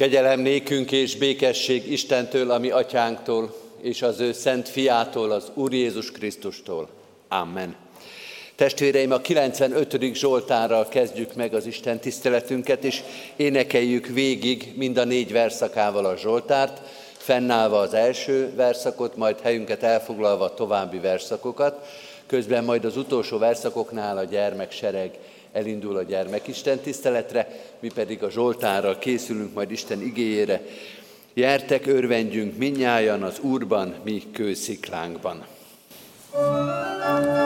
Kegyelem nékünk és békesség Istentől, ami atyánktól, és az ő szent fiától, az Úr Jézus Krisztustól. Amen. Testvéreim, a 95. Zsoltárral kezdjük meg az Isten tiszteletünket, és énekeljük végig mind a négy verszakával a Zsoltárt, fennállva az első verszakot, majd helyünket elfoglalva a további verszakokat, közben majd az utolsó verszakoknál a gyermeksereg elindul a gyermekisten tiszteletre, mi pedig a Zsoltárral készülünk majd Isten igéjére. Jertek, örvendjünk minnyájan az Úrban, mi kősziklánkban. thank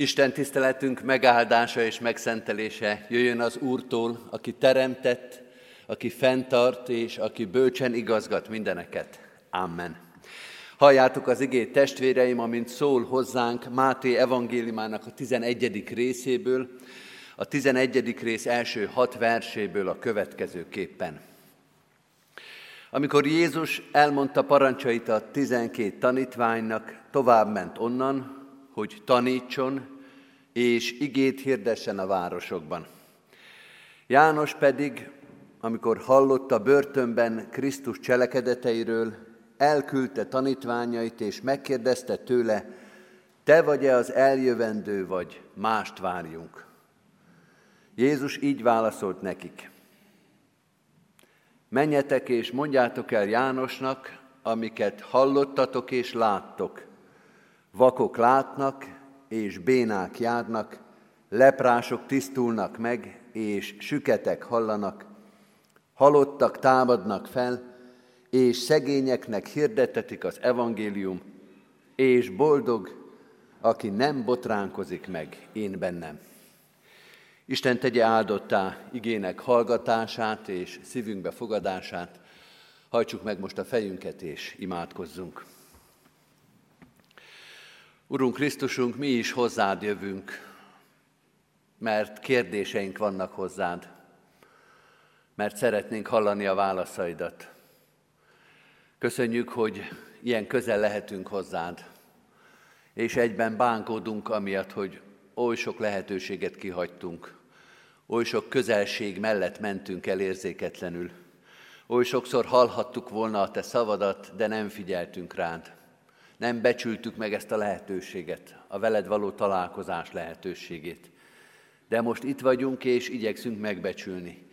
Isten tiszteletünk megáldása és megszentelése jöjjön az Úrtól, aki teremtett, aki fenntart és aki bölcsen igazgat mindeneket. Amen. Halljátok az igét testvéreim, amint szól hozzánk Máté evangéliumának a 11. részéből, a 11. rész első hat verséből a következőképpen. Amikor Jézus elmondta parancsait a 12 tanítványnak, tovább ment onnan, hogy tanítson és igét hirdessen a városokban. János pedig, amikor hallotta börtönben Krisztus cselekedeteiről, elküldte tanítványait és megkérdezte tőle, te vagy-e az eljövendő, vagy mást várjunk? Jézus így válaszolt nekik. Menjetek és mondjátok el Jánosnak, amiket hallottatok és láttok. Vakok látnak, és bénák járnak, leprások tisztulnak meg, és süketek hallanak, halottak támadnak fel, és szegényeknek hirdetetik az evangélium, és boldog, aki nem botránkozik meg én bennem. Isten tegye áldottá igének hallgatását és szívünkbe fogadását. Hajtsuk meg most a fejünket és imádkozzunk. Urunk Krisztusunk, mi is hozzád jövünk, mert kérdéseink vannak hozzád, mert szeretnénk hallani a válaszaidat. Köszönjük, hogy ilyen közel lehetünk hozzád, és egyben bánkódunk amiatt, hogy oly sok lehetőséget kihagytunk, oly sok közelség mellett mentünk el érzéketlenül, oly sokszor hallhattuk volna a te szavadat, de nem figyeltünk rád nem becsültük meg ezt a lehetőséget, a veled való találkozás lehetőségét. De most itt vagyunk, és igyekszünk megbecsülni.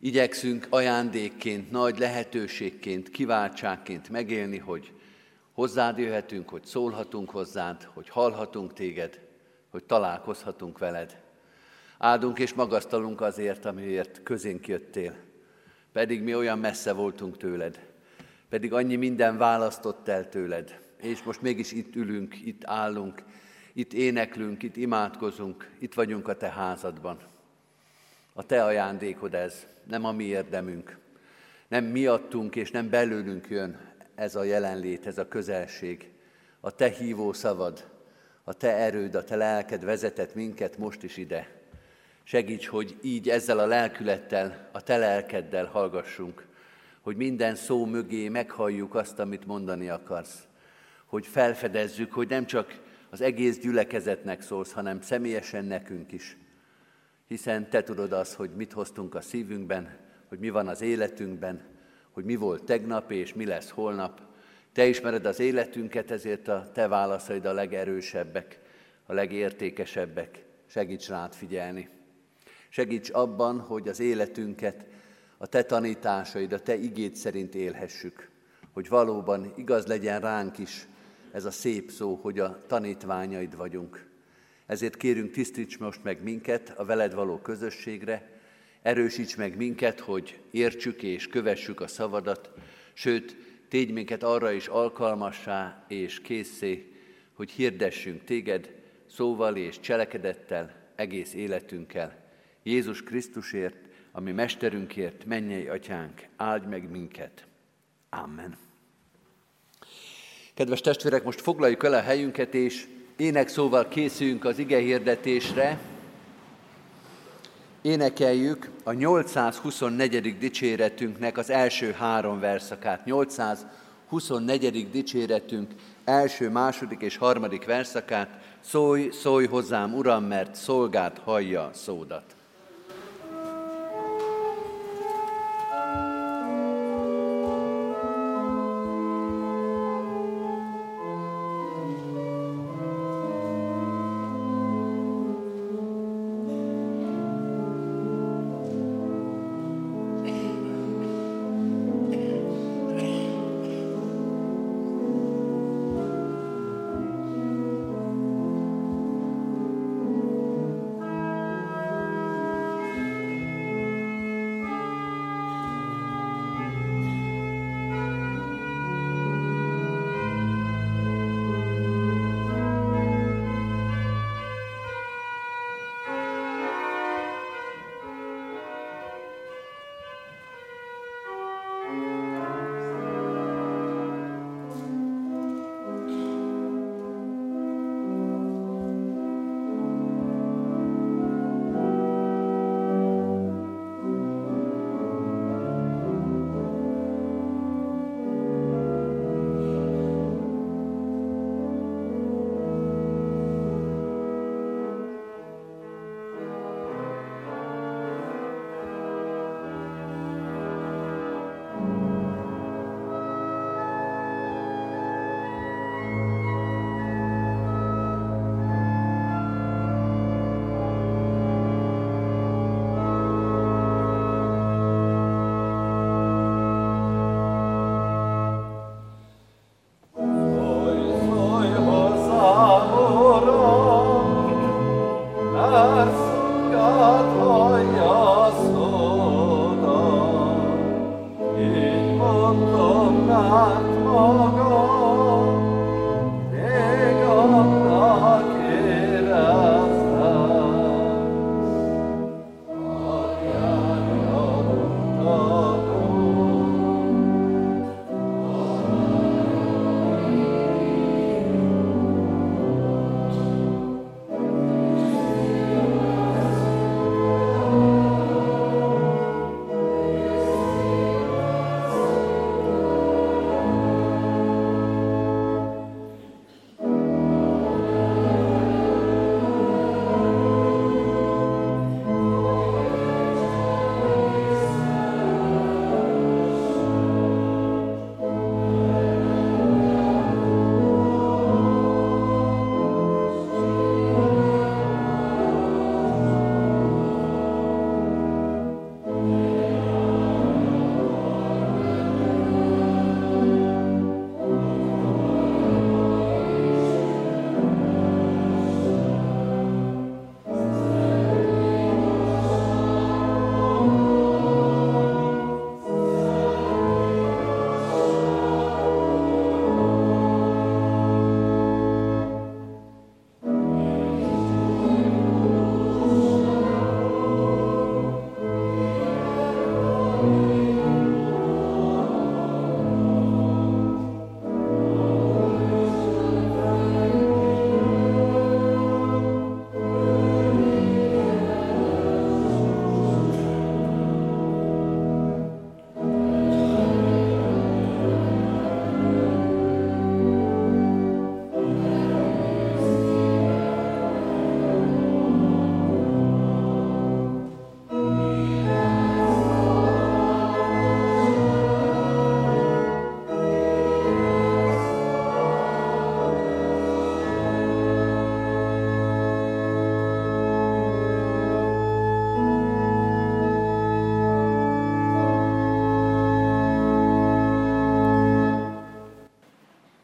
Igyekszünk ajándékként, nagy lehetőségként, kiváltságként megélni, hogy hozzád jöhetünk, hogy szólhatunk hozzád, hogy hallhatunk téged, hogy találkozhatunk veled. Áldunk és magasztalunk azért, amiért közénk jöttél. Pedig mi olyan messze voltunk tőled, pedig annyi minden választott el tőled, és most mégis itt ülünk, itt állunk, itt éneklünk, itt imádkozunk, itt vagyunk a Te házadban. A Te ajándékod ez, nem a mi érdemünk. Nem miattunk és nem belőlünk jön ez a jelenlét, ez a közelség. A Te hívó szavad, a Te erőd, a Te lelked vezetett minket most is ide. Segíts, hogy így ezzel a lelkülettel, a Te lelkeddel hallgassunk, hogy minden szó mögé meghalljuk azt, amit mondani akarsz hogy felfedezzük, hogy nem csak az egész gyülekezetnek szólsz, hanem személyesen nekünk is. Hiszen te tudod azt, hogy mit hoztunk a szívünkben, hogy mi van az életünkben, hogy mi volt tegnap és mi lesz holnap. Te ismered az életünket, ezért a te válaszaid a legerősebbek, a legértékesebbek. Segíts rád figyelni. Segíts abban, hogy az életünket a te tanításaid, a te igét szerint élhessük, hogy valóban igaz legyen ránk is, ez a szép szó, hogy a tanítványaid vagyunk. Ezért kérünk, tisztíts most meg minket a veled való közösségre, erősíts meg minket, hogy értsük és kövessük a szavadat, sőt, tégy minket arra is alkalmassá és készé, hogy hirdessünk téged szóval és cselekedettel, egész életünkkel. Jézus Krisztusért, ami mesterünkért, mennyei atyánk, áldj meg minket. Amen. Kedves testvérek, most foglaljuk el a helyünket, és énekszóval készüljünk az ige hirdetésre. Énekeljük a 824. dicséretünknek az első három verszakát. 824. dicséretünk első, második és harmadik verszakát. Szólj, szólj hozzám, Uram, mert szolgát hallja szódat.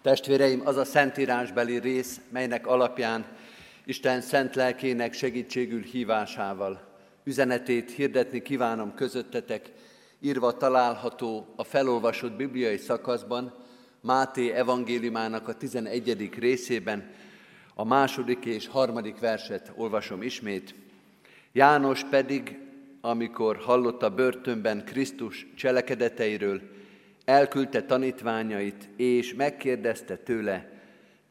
Testvéreim, az a szentírásbeli rész, melynek alapján Isten szent lelkének segítségül hívásával üzenetét hirdetni kívánom közöttetek, írva található a felolvasott bibliai szakaszban, Máté evangéliumának a 11. részében, a második és harmadik verset olvasom ismét. János pedig, amikor hallotta börtönben Krisztus cselekedeteiről, elküldte tanítványait, és megkérdezte tőle,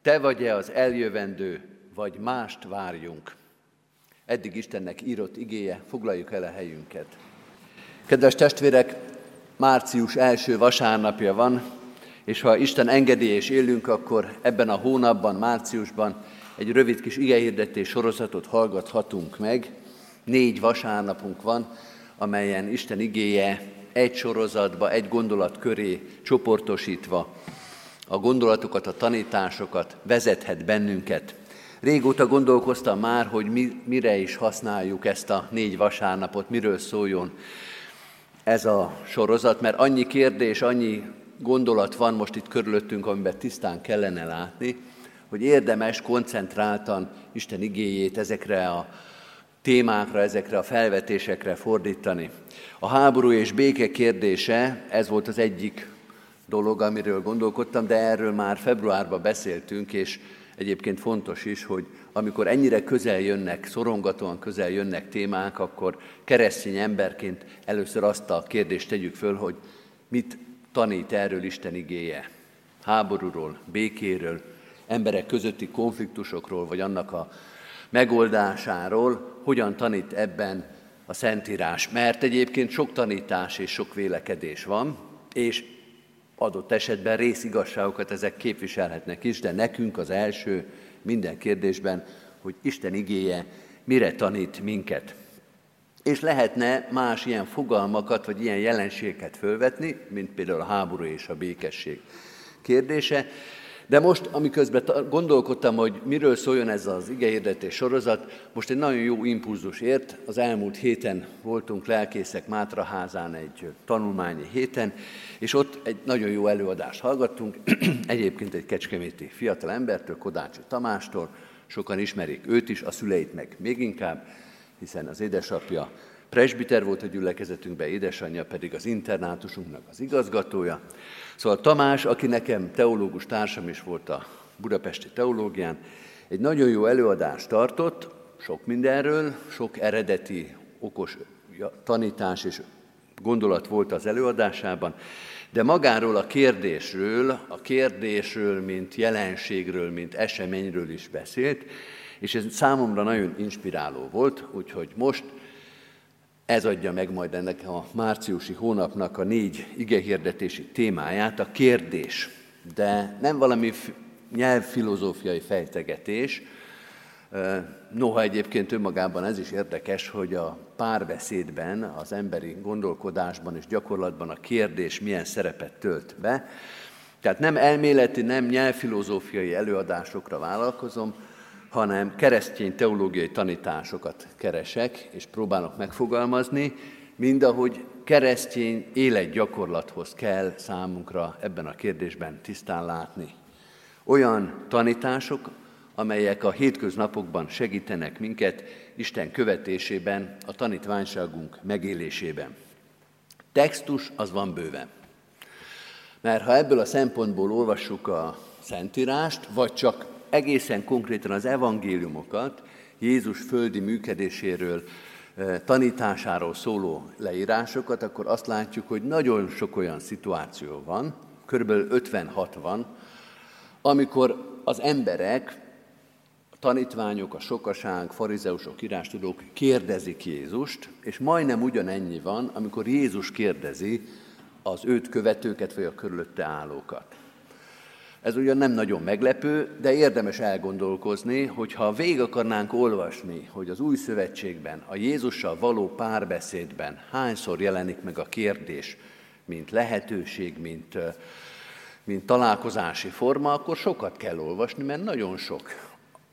te vagy-e az eljövendő, vagy mást várjunk? Eddig Istennek írott igéje, foglaljuk el a helyünket. Kedves testvérek, március első vasárnapja van, és ha Isten engedi és élünk, akkor ebben a hónapban, márciusban egy rövid kis igehirdetés sorozatot hallgathatunk meg. Négy vasárnapunk van, amelyen Isten igéje egy sorozatba, egy gondolat köré csoportosítva a gondolatokat, a tanításokat vezethet bennünket. Régóta gondolkoztam már, hogy mi, mire is használjuk ezt a négy vasárnapot, miről szóljon ez a sorozat, mert annyi kérdés, annyi gondolat van most itt körülöttünk, amiben tisztán kellene látni, hogy érdemes koncentráltan Isten igéjét ezekre a témákra, ezekre a felvetésekre fordítani. A háború és béke kérdése, ez volt az egyik dolog, amiről gondolkodtam, de erről már februárban beszéltünk, és egyébként fontos is, hogy amikor ennyire közel jönnek, szorongatóan közel jönnek témák, akkor keresztény emberként először azt a kérdést tegyük föl, hogy mit tanít erről Isten igéje. Háborúról, békéről, emberek közötti konfliktusokról, vagy annak a megoldásáról, hogyan tanít ebben a Szentírás. Mert egyébként sok tanítás és sok vélekedés van, és adott esetben részigazságokat ezek képviselhetnek is, de nekünk az első minden kérdésben, hogy Isten igéje mire tanít minket. És lehetne más ilyen fogalmakat, vagy ilyen jelenségeket fölvetni, mint például a háború és a békesség kérdése, de most, amiközben gondolkodtam, hogy miről szóljon ez az igehirdetés sorozat, most egy nagyon jó impulzus ért. Az elmúlt héten voltunk lelkészek Mátraházán egy tanulmányi héten, és ott egy nagyon jó előadást hallgattunk, egyébként egy kecskeméti fiatal embertől, Kodácsi Tamástól, sokan ismerik őt is, a szüleit meg még inkább, hiszen az édesapja presbiter volt a gyülekezetünkben, édesanyja pedig az internátusunknak az igazgatója. Szóval Tamás, aki nekem teológus társam is volt a budapesti teológián, egy nagyon jó előadást tartott, sok mindenről, sok eredeti, okos tanítás és gondolat volt az előadásában, de magáról a kérdésről, a kérdésről, mint jelenségről, mint eseményről is beszélt, és ez számomra nagyon inspiráló volt, úgyhogy most ez adja meg majd ennek a márciusi hónapnak a négy igehirdetési témáját, a kérdés. De nem valami nyelvfilozófiai fejtegetés, Noha egyébként önmagában ez is érdekes, hogy a párbeszédben, az emberi gondolkodásban és gyakorlatban a kérdés milyen szerepet tölt be. Tehát nem elméleti, nem nyelvfilozófiai előadásokra vállalkozom, hanem keresztény teológiai tanításokat keresek, és próbálok megfogalmazni, mind ahogy keresztény életgyakorlathoz kell számunkra ebben a kérdésben tisztán látni. Olyan tanítások, amelyek a hétköznapokban segítenek minket Isten követésében, a tanítványságunk megélésében. Textus az van bőven. Mert ha ebből a szempontból olvassuk a Szentírást, vagy csak egészen konkrétan az evangéliumokat, Jézus földi működéséről, eh, tanításáról szóló leírásokat, akkor azt látjuk, hogy nagyon sok olyan szituáció van, körülbelül 56 van, amikor az emberek, a tanítványok, a sokaság, farizeusok, írástudók kérdezik Jézust, és majdnem ugyanennyi van, amikor Jézus kérdezi az őt követőket, vagy a körülötte állókat. Ez ugyan nem nagyon meglepő, de érdemes elgondolkozni, hogy ha végig akarnánk olvasni, hogy az új szövetségben, a Jézussal való párbeszédben hányszor jelenik meg a kérdés, mint lehetőség, mint, mint találkozási forma, akkor sokat kell olvasni, mert nagyon sok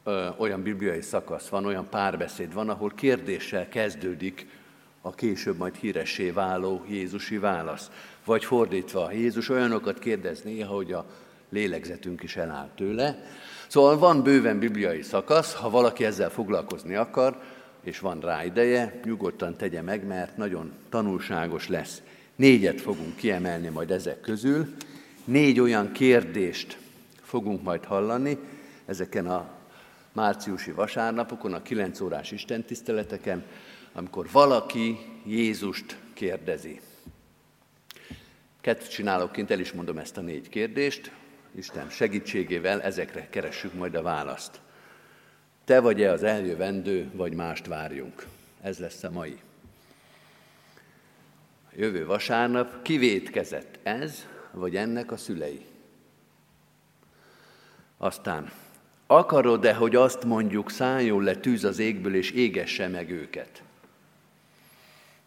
ö, olyan bibliai szakasz van, olyan párbeszéd van, ahol kérdéssel kezdődik a később majd híressé váló Jézusi válasz. Vagy fordítva, Jézus olyanokat kérdez néha, hogy a lélegzetünk is eláll tőle. Szóval van bőven bibliai szakasz, ha valaki ezzel foglalkozni akar, és van rá ideje, nyugodtan tegye meg, mert nagyon tanulságos lesz. Négyet fogunk kiemelni majd ezek közül. Négy olyan kérdést fogunk majd hallani ezeken a márciusi vasárnapokon, a 9 órás istentiszteleteken, amikor valaki Jézust kérdezi. Kettőt csinálok kint, el is mondom ezt a négy kérdést. Isten segítségével ezekre keressük majd a választ. Te vagy-e az eljövendő, vagy mást várjunk? Ez lesz a mai. Jövő vasárnap kivétkezett ez, vagy ennek a szülei? Aztán, akarod-e, hogy azt mondjuk, szálljon le tűz az égből, és égesse meg őket?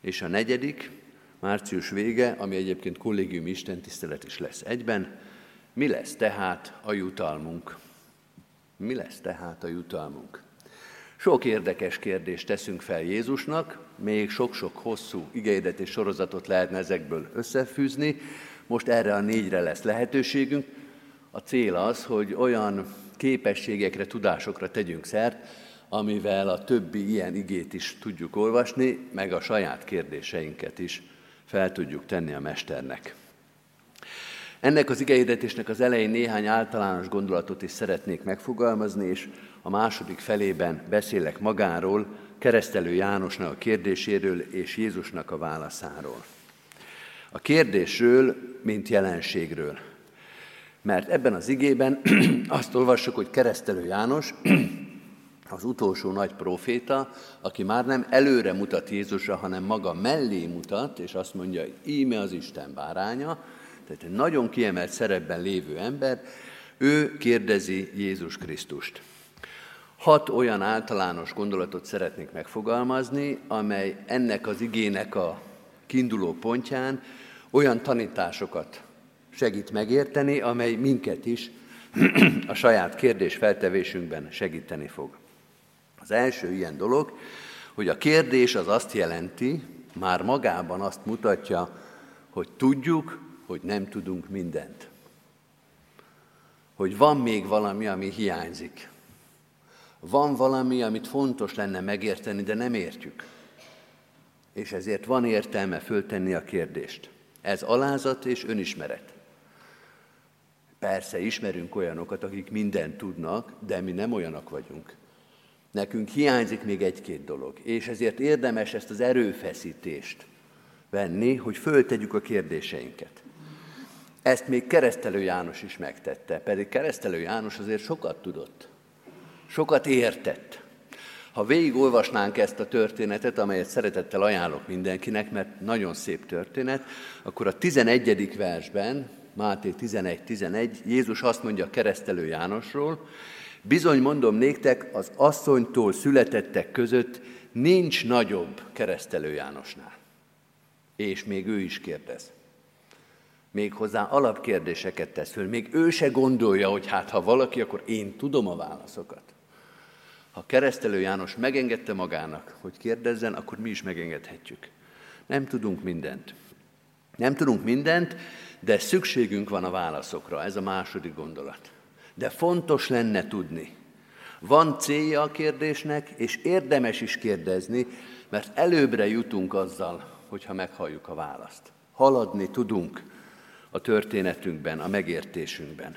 És a negyedik, március vége, ami egyébként kollégium istentisztelet is lesz egyben, mi lesz tehát a jutalmunk? Mi lesz tehát a jutalmunk? Sok érdekes kérdést teszünk fel Jézusnak, még sok-sok hosszú igeidet és sorozatot lehetne ezekből összefűzni. Most erre a négyre lesz lehetőségünk. A cél az, hogy olyan képességekre, tudásokra tegyünk szert, amivel a többi ilyen igét is tudjuk olvasni, meg a saját kérdéseinket is fel tudjuk tenni a Mesternek. Ennek az igehirdetésnek az elején néhány általános gondolatot is szeretnék megfogalmazni, és a második felében beszélek magáról, keresztelő Jánosnak a kérdéséről és Jézusnak a válaszáról. A kérdésről, mint jelenségről. Mert ebben az igében azt olvassuk, hogy keresztelő János az utolsó nagy proféta, aki már nem előre mutat Jézusra, hanem maga mellé mutat, és azt mondja, íme az Isten báránya, tehát egy nagyon kiemelt szerepben lévő ember, ő kérdezi Jézus Krisztust. Hat olyan általános gondolatot szeretnék megfogalmazni, amely ennek az igének a kiinduló pontján olyan tanításokat segít megérteni, amely minket is a saját kérdés feltevésünkben segíteni fog. Az első ilyen dolog, hogy a kérdés az azt jelenti, már magában azt mutatja, hogy tudjuk, hogy nem tudunk mindent. Hogy van még valami, ami hiányzik. Van valami, amit fontos lenne megérteni, de nem értjük. És ezért van értelme föltenni a kérdést. Ez alázat és önismeret. Persze ismerünk olyanokat, akik mindent tudnak, de mi nem olyanok vagyunk. Nekünk hiányzik még egy-két dolog, és ezért érdemes ezt az erőfeszítést venni, hogy föltegyük a kérdéseinket. Ezt még keresztelő János is megtette, pedig keresztelő János azért sokat tudott, sokat értett. Ha végigolvasnánk ezt a történetet, amelyet szeretettel ajánlok mindenkinek, mert nagyon szép történet, akkor a 11. versben, Máté 11.11, Jézus azt mondja keresztelő Jánosról, bizony mondom néktek, az asszonytól születettek között nincs nagyobb keresztelő Jánosnál. És még ő is kérdez még hozzá alapkérdéseket tesz föl. Még ő se gondolja, hogy hát ha valaki, akkor én tudom a válaszokat. Ha keresztelő János megengedte magának, hogy kérdezzen, akkor mi is megengedhetjük. Nem tudunk mindent. Nem tudunk mindent, de szükségünk van a válaszokra. Ez a második gondolat. De fontos lenne tudni. Van célja a kérdésnek, és érdemes is kérdezni, mert előbbre jutunk azzal, hogyha meghalljuk a választ. Haladni tudunk a történetünkben, a megértésünkben.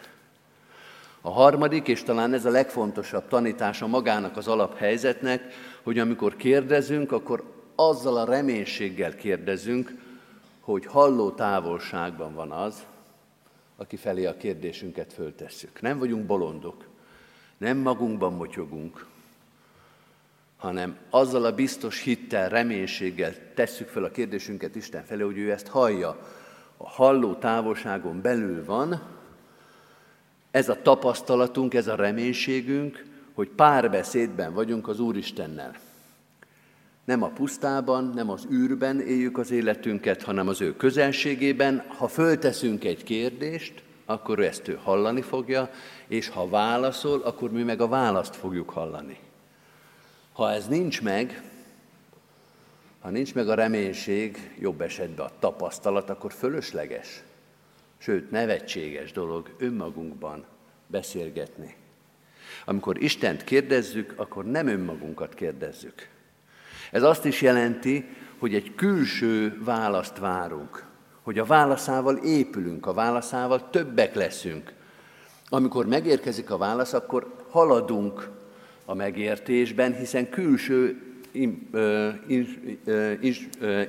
A harmadik, és talán ez a legfontosabb tanítása magának az alaphelyzetnek, hogy amikor kérdezünk, akkor azzal a reménységgel kérdezünk, hogy halló távolságban van az, aki felé a kérdésünket föltesszük. Nem vagyunk bolondok, nem magunkban motyogunk, hanem azzal a biztos hittel, reménységgel tesszük fel a kérdésünket Isten felé, hogy ő ezt hallja, a halló távolságon belül van, ez a tapasztalatunk, ez a reménységünk, hogy párbeszédben vagyunk az Úristennel. Nem a pusztában, nem az űrben éljük az életünket, hanem az ő közelségében. Ha fölteszünk egy kérdést, akkor ezt ő hallani fogja, és ha válaszol, akkor mi meg a választ fogjuk hallani. Ha ez nincs meg, ha nincs meg a reménység, jobb esetben a tapasztalat, akkor fölösleges. sőt nevetséges dolog önmagunkban beszélgetni. Amikor Istent kérdezzük, akkor nem önmagunkat kérdezzük. Ez azt is jelenti, hogy egy külső választ várunk, hogy a válaszával épülünk, a válaszával többek leszünk. Amikor megérkezik a válasz, akkor haladunk a megértésben, hiszen külső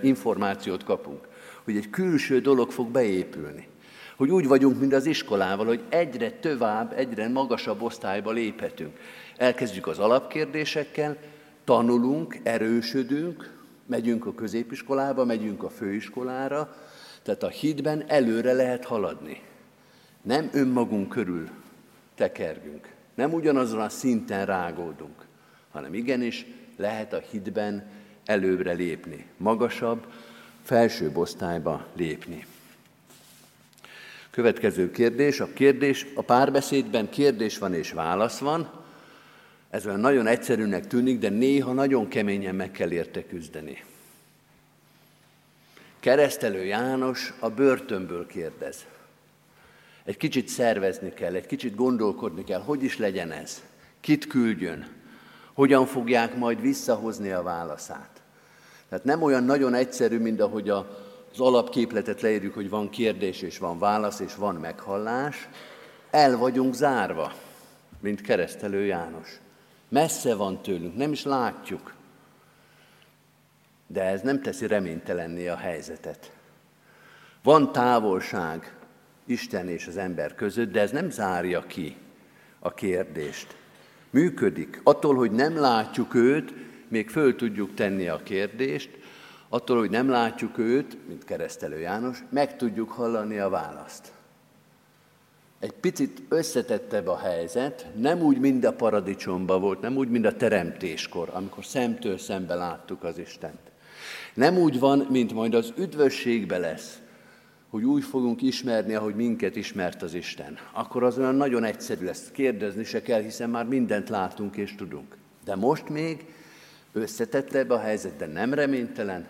információt kapunk, hogy egy külső dolog fog beépülni. Hogy úgy vagyunk, mint az iskolával, hogy egyre tovább, egyre magasabb osztályba léphetünk. Elkezdjük az alapkérdésekkel, tanulunk, erősödünk, megyünk a középiskolába, megyünk a főiskolára, tehát a hitben előre lehet haladni. Nem önmagunk körül tekergünk, nem ugyanazon a szinten rágódunk, hanem igenis lehet a hitben előbbre lépni, magasabb, felsőbb osztályba lépni. Következő kérdés, a kérdés, a párbeszédben kérdés van és válasz van. Ez olyan nagyon egyszerűnek tűnik, de néha nagyon keményen meg kell érte küzdeni. Keresztelő János a börtönből kérdez. Egy kicsit szervezni kell, egy kicsit gondolkodni kell, hogy is legyen ez, kit küldjön, hogyan fogják majd visszahozni a válaszát. Tehát nem olyan nagyon egyszerű, mint ahogy az alapképletet leírjuk, hogy van kérdés és van válasz és van meghallás. El vagyunk zárva, mint keresztelő János. Messze van tőlünk, nem is látjuk. De ez nem teszi reménytelenné a helyzetet. Van távolság Isten és az ember között, de ez nem zárja ki a kérdést. Működik. Attól, hogy nem látjuk őt, még föl tudjuk tenni a kérdést, attól, hogy nem látjuk őt, mint keresztelő János, meg tudjuk hallani a választ. Egy picit összetettebb a helyzet, nem úgy, mint a paradicsomba volt, nem úgy, mint a teremtéskor, amikor szemtől szembe láttuk az Istent. Nem úgy van, mint majd az üdvösségbe lesz, hogy úgy fogunk ismerni, ahogy minket ismert az Isten. Akkor az olyan nagyon egyszerű lesz, kérdezni se kell, hiszen már mindent látunk és tudunk. De most még összetettebb a helyzet, de nem reménytelen.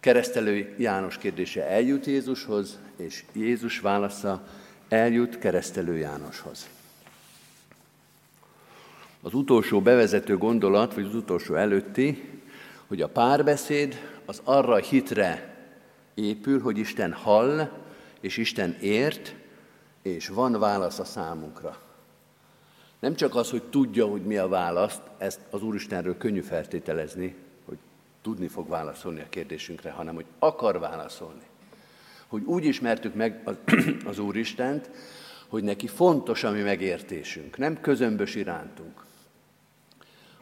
Keresztelő János kérdése eljut Jézushoz, és Jézus válasza eljut keresztelő Jánoshoz. Az utolsó bevezető gondolat, vagy az utolsó előtti, hogy a párbeszéd az arra hitre épül, hogy Isten hall, és Isten ért, és van válasz a számunkra. Nem csak az, hogy tudja, hogy mi a válasz, ezt az Úristenről könnyű feltételezni, hogy tudni fog válaszolni a kérdésünkre, hanem hogy akar válaszolni. Hogy úgy ismertük meg az, az Úristent, hogy neki fontos a mi megértésünk, nem közömbös irántunk.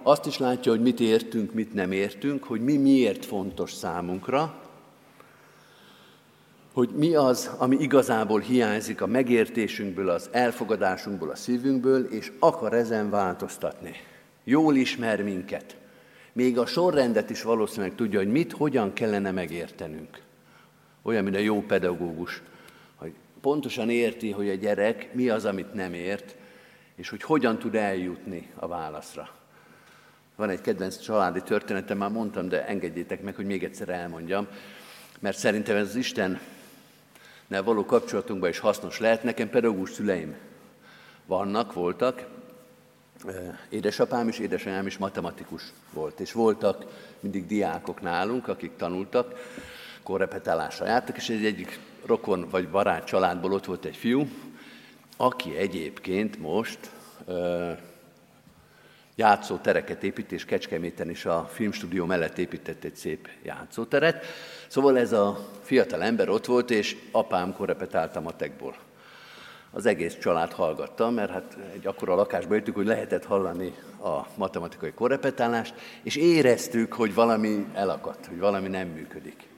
Azt is látja, hogy mit értünk, mit nem értünk, hogy mi miért fontos számunkra, hogy mi az, ami igazából hiányzik a megértésünkből, az elfogadásunkból, a szívünkből, és akar ezen változtatni. Jól ismer minket. Még a sorrendet is valószínűleg tudja, hogy mit, hogyan kellene megértenünk. Olyan, mint a jó pedagógus, hogy pontosan érti, hogy a gyerek mi az, amit nem ért, és hogy hogyan tud eljutni a válaszra. Van egy kedvenc családi történetem, már mondtam, de engedjétek meg, hogy még egyszer elmondjam, mert szerintem ez az Isten való kapcsolatunkban is hasznos lehet. Nekem pedagógus szüleim vannak, voltak. Édesapám is, édesanyám is matematikus volt, és voltak mindig diákok nálunk, akik tanultak, korrepetálásra jártak, és egy egyik rokon vagy barát családból ott volt egy fiú, aki egyébként most játszótereket épít, és Kecskeméten is a filmstúdió mellett épített egy szép játszóteret. Szóval ez a fiatal ember ott volt, és apám korepetálta matekból. Az egész család hallgatta, mert hát egy akkora lakásba jöttük, hogy lehetett hallani a matematikai korrepetálást, és éreztük, hogy valami elakadt, hogy valami nem működik.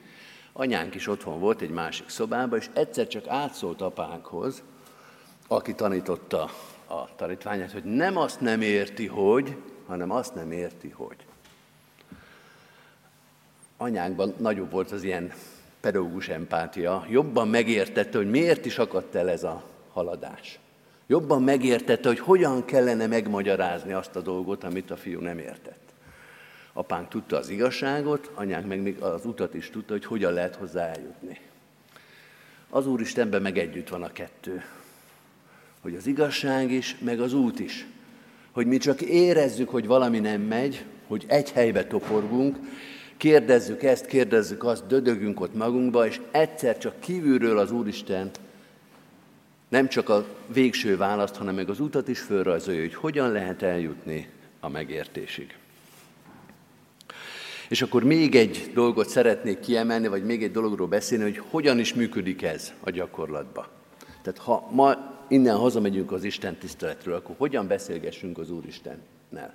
Anyánk is otthon volt egy másik szobában, és egyszer csak átszólt apánkhoz, aki tanította a tanítványát, hogy nem azt nem érti, hogy, hanem azt nem érti, hogy. Anyánkban nagyobb volt az ilyen pedagógus empátia, jobban megértette, hogy miért is akadt el ez a haladás. Jobban megértette, hogy hogyan kellene megmagyarázni azt a dolgot, amit a fiú nem értett. Apánk tudta az igazságot, anyánk meg még az utat is tudta, hogy hogyan lehet hozzá eljutni. Az Úristenben meg együtt van a kettő. Hogy az igazság is, meg az út is. Hogy mi csak érezzük, hogy valami nem megy, hogy egy helybe toporgunk, kérdezzük ezt, kérdezzük azt, dödögünk ott magunkba, és egyszer csak kívülről az Úristen nem csak a végső választ, hanem meg az utat is fölrajzolja, hogy hogyan lehet eljutni a megértésig. És akkor még egy dolgot szeretnék kiemelni, vagy még egy dologról beszélni, hogy hogyan is működik ez a gyakorlatban. Tehát ha ma innen hazamegyünk az Isten tiszteletről, akkor hogyan beszélgessünk az Úristennel?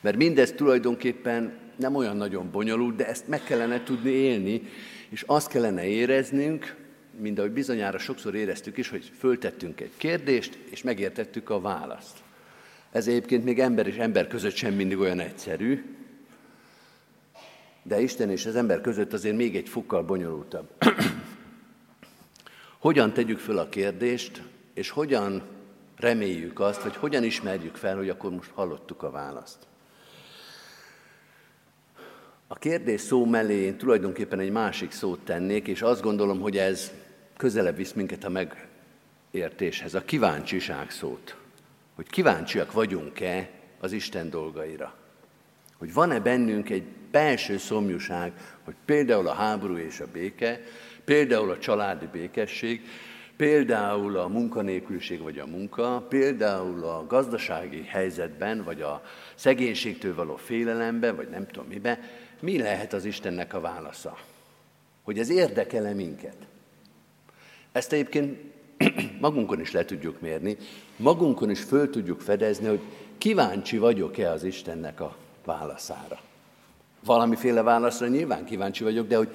Mert mindez tulajdonképpen nem olyan nagyon bonyolult, de ezt meg kellene tudni élni, és azt kellene éreznünk, mint ahogy bizonyára sokszor éreztük is, hogy föltettünk egy kérdést, és megértettük a választ. Ez egyébként még ember és ember között sem mindig olyan egyszerű, de Isten és az ember között azért még egy fokkal bonyolultabb. hogyan tegyük föl a kérdést, és hogyan reméljük azt, vagy hogyan ismerjük fel, hogy akkor most hallottuk a választ. A kérdés szó mellé én tulajdonképpen egy másik szót tennék, és azt gondolom, hogy ez közelebb visz minket a megértéshez, a kíváncsiság szót. Hogy kíváncsiak vagyunk-e az Isten dolgaira. Hogy van-e bennünk egy belső szomjúság, hogy például a háború és a béke, például a családi békesség, például a munkanélküliség vagy a munka, például a gazdasági helyzetben, vagy a szegénységtől való félelemben, vagy nem tudom miben, mi lehet az Istennek a válasza? Hogy ez érdekele minket? Ezt egyébként magunkon is le tudjuk mérni, magunkon is föl tudjuk fedezni, hogy kíváncsi vagyok-e az Istennek a válaszára. Valamiféle válaszra nyilván kíváncsi vagyok, de hogy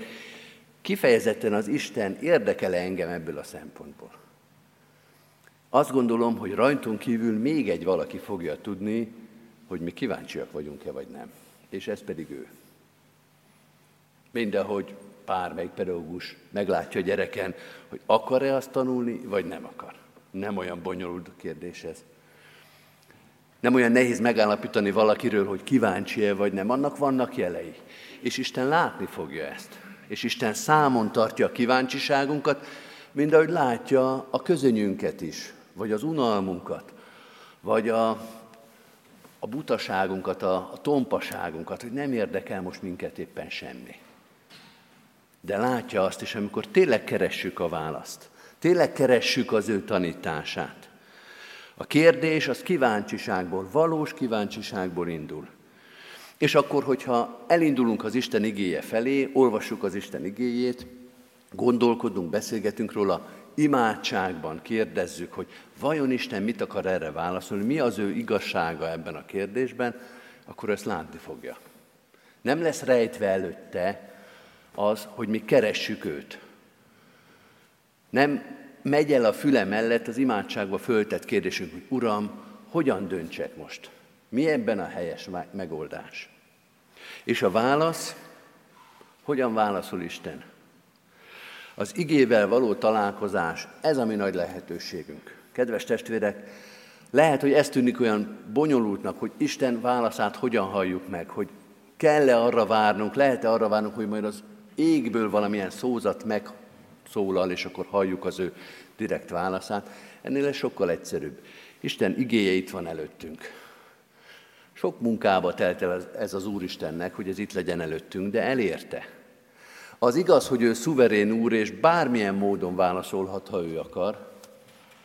kifejezetten az Isten érdekele engem ebből a szempontból. Azt gondolom, hogy rajtunk kívül még egy valaki fogja tudni, hogy mi kíváncsiak vagyunk-e vagy nem. És ez pedig ő. Mindehogy bármelyik pedagógus meglátja a gyereken, hogy akar-e azt tanulni, vagy nem akar. Nem olyan bonyolult kérdés ez. Nem olyan nehéz megállapítani valakiről, hogy kíváncsi-e vagy nem. Annak vannak jelei. És Isten látni fogja ezt. És Isten számon tartja a kíváncsiságunkat, mint ahogy látja a közönyünket is, vagy az unalmunkat, vagy a, a butaságunkat, a, a tompaságunkat, hogy nem érdekel most minket éppen semmi de látja azt is, amikor tényleg keressük a választ, tényleg keressük az ő tanítását. A kérdés az kíváncsiságból, valós kíváncsiságból indul. És akkor, hogyha elindulunk az Isten igéje felé, olvassuk az Isten igéjét, gondolkodunk, beszélgetünk róla, imádságban kérdezzük, hogy vajon Isten mit akar erre válaszolni, mi az ő igazsága ebben a kérdésben, akkor ezt látni fogja. Nem lesz rejtve előtte, az, hogy mi keressük őt. Nem megy el a füle mellett az imádságba föltett kérdésünk, hogy Uram, hogyan döntsek most? Mi ebben a helyes megoldás? És a válasz, hogyan válaszol Isten? Az igével való találkozás, ez a mi nagy lehetőségünk. Kedves testvérek, lehet, hogy ez tűnik olyan bonyolultnak, hogy Isten válaszát hogyan halljuk meg, hogy kell-e arra várnunk, lehet-e arra várnunk, hogy majd az égből valamilyen szózat megszólal, és akkor halljuk az ő direkt válaszát. Ennél ez sokkal egyszerűbb. Isten igéje itt van előttünk. Sok munkába telt el ez az Úristennek, hogy ez itt legyen előttünk, de elérte. Az igaz, hogy ő szuverén úr, és bármilyen módon válaszolhat, ha ő akar,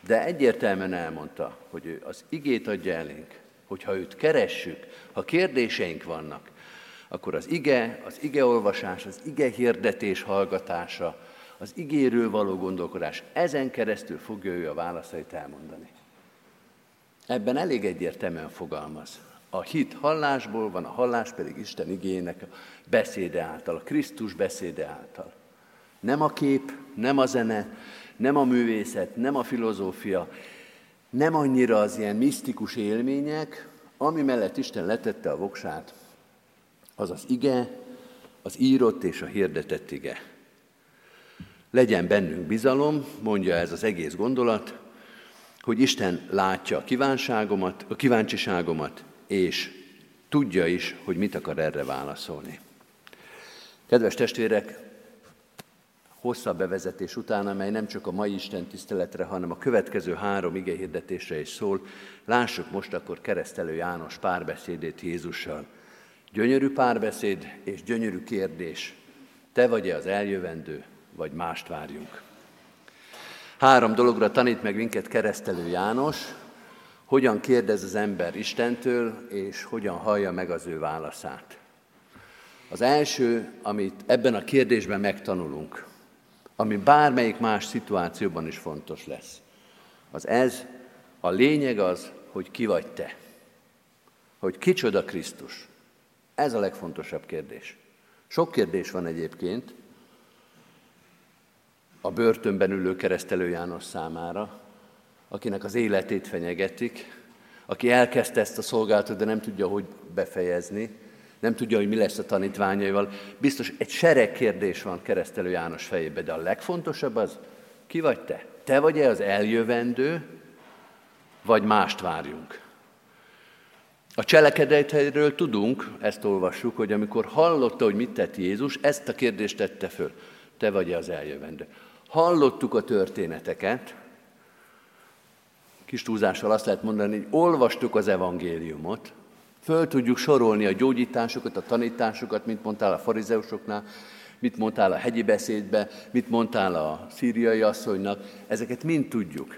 de egyértelműen elmondta, hogy ő az igét adja elénk, hogyha őt keressük, ha kérdéseink vannak, akkor az ige, az igeolvasás, az ige hirdetés hallgatása, az igéről való gondolkodás, ezen keresztül fogja ő a válaszait elmondani. Ebben elég egyértelműen fogalmaz. A hit hallásból van, a hallás pedig Isten igének beszéde által, a Krisztus beszéde által. Nem a kép, nem a zene, nem a művészet, nem a filozófia, nem annyira az ilyen misztikus élmények, ami mellett Isten letette a voksát, az az ige, az írott és a hirdetett ige. Legyen bennünk bizalom, mondja ez az egész gondolat, hogy Isten látja a kívánságomat, a kíváncsiságomat, és tudja is, hogy mit akar erre válaszolni. Kedves testvérek, hosszabb bevezetés után, amely nem csak a mai Isten tiszteletre, hanem a következő három ige hirdetésre is szól, lássuk most akkor keresztelő János párbeszédét Jézussal. Gyönyörű párbeszéd és gyönyörű kérdés. Te vagy-e az eljövendő, vagy mást várjunk? Három dologra tanít meg minket keresztelő János, hogyan kérdez az ember Istentől, és hogyan hallja meg az ő válaszát. Az első, amit ebben a kérdésben megtanulunk, ami bármelyik más szituációban is fontos lesz, az ez, a lényeg az, hogy ki vagy te. Hogy kicsoda Krisztus. Ez a legfontosabb kérdés. Sok kérdés van egyébként a börtönben ülő keresztelő János számára, akinek az életét fenyegetik, aki elkezdte ezt a szolgálatot, de nem tudja, hogy befejezni, nem tudja, hogy mi lesz a tanítványaival. Biztos egy sereg kérdés van keresztelő János fejében, de a legfontosabb az, ki vagy te? Te vagy-e az eljövendő, vagy mást várjunk? A cselekedeteiről tudunk, ezt olvassuk, hogy amikor hallotta, hogy mit tett Jézus, ezt a kérdést tette föl. Te vagy-e az eljövendő? Hallottuk a történeteket, kis túlzással azt lehet mondani, hogy olvastuk az evangéliumot, föl tudjuk sorolni a gyógyításokat, a tanításokat, mint mondtál a farizeusoknál, mit mondtál a hegyi beszédbe, mit mondtál a szíriai asszonynak, ezeket mind tudjuk.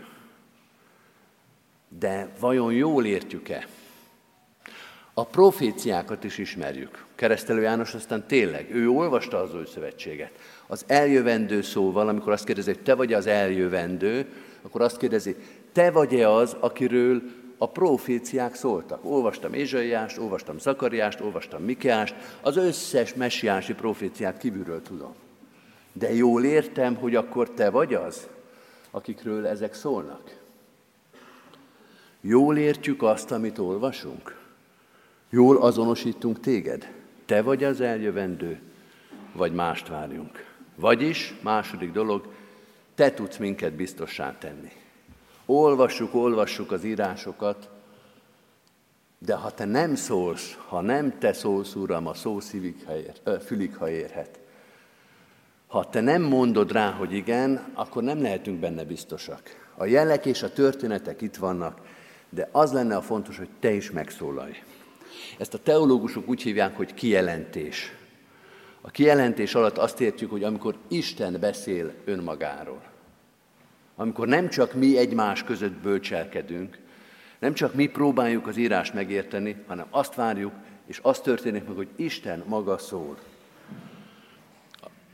De vajon jól értjük-e? A proféciákat is ismerjük. Keresztelő János aztán tényleg, ő olvasta az új szövetséget. Az eljövendő szóval, amikor azt kérdezi, hogy te vagy az eljövendő, akkor azt kérdezi, te vagy-e az, akiről a proféciák szóltak. Olvastam Ézsaiást, olvastam Zakariást, olvastam Mikeást, az összes messiási proféciát kívülről tudom. De jól értem, hogy akkor te vagy az, akikről ezek szólnak. Jól értjük azt, amit olvasunk? Jól azonosítunk téged? Te vagy az eljövendő, vagy mást várjunk? Vagyis, második dolog, te tudsz minket biztossá tenni. Olvassuk, olvassuk az írásokat, de ha te nem szólsz, ha nem te szólsz, Uram, a szó szívig, ha ér, ö, ha érhet. Ha te nem mondod rá, hogy igen, akkor nem lehetünk benne biztosak. A jelek és a történetek itt vannak, de az lenne a fontos, hogy te is megszólalj. Ezt a teológusok úgy hívják, hogy kijelentés. A kijelentés alatt azt értjük, hogy amikor Isten beszél önmagáról, amikor nem csak mi egymás között bölcselkedünk, nem csak mi próbáljuk az írás megérteni, hanem azt várjuk, és az történik meg, hogy Isten maga szól.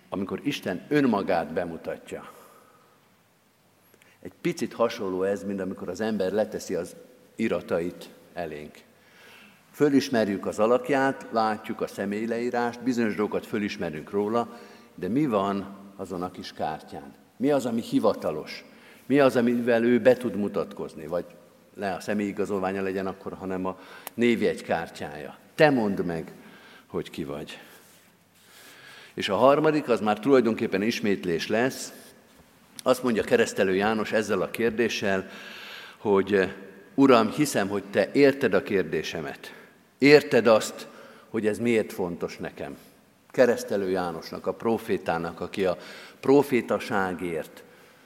Amikor Isten önmagát bemutatja. Egy picit hasonló ez, mint amikor az ember leteszi az iratait elénk. Fölismerjük az alakját, látjuk a személyleírást, bizonyos dolgokat fölismerünk róla, de mi van azon a kis kártyán? Mi az, ami hivatalos? Mi az, amivel ő be tud mutatkozni? Vagy ne a személyigazolványa legyen akkor, hanem a névjegy kártyája. Te mondd meg, hogy ki vagy. És a harmadik, az már tulajdonképpen ismétlés lesz. Azt mondja keresztelő János ezzel a kérdéssel, hogy Uram, hiszem, hogy Te érted a kérdésemet. Érted azt, hogy ez miért fontos nekem. Keresztelő Jánosnak, a profétának, aki a profétaságért,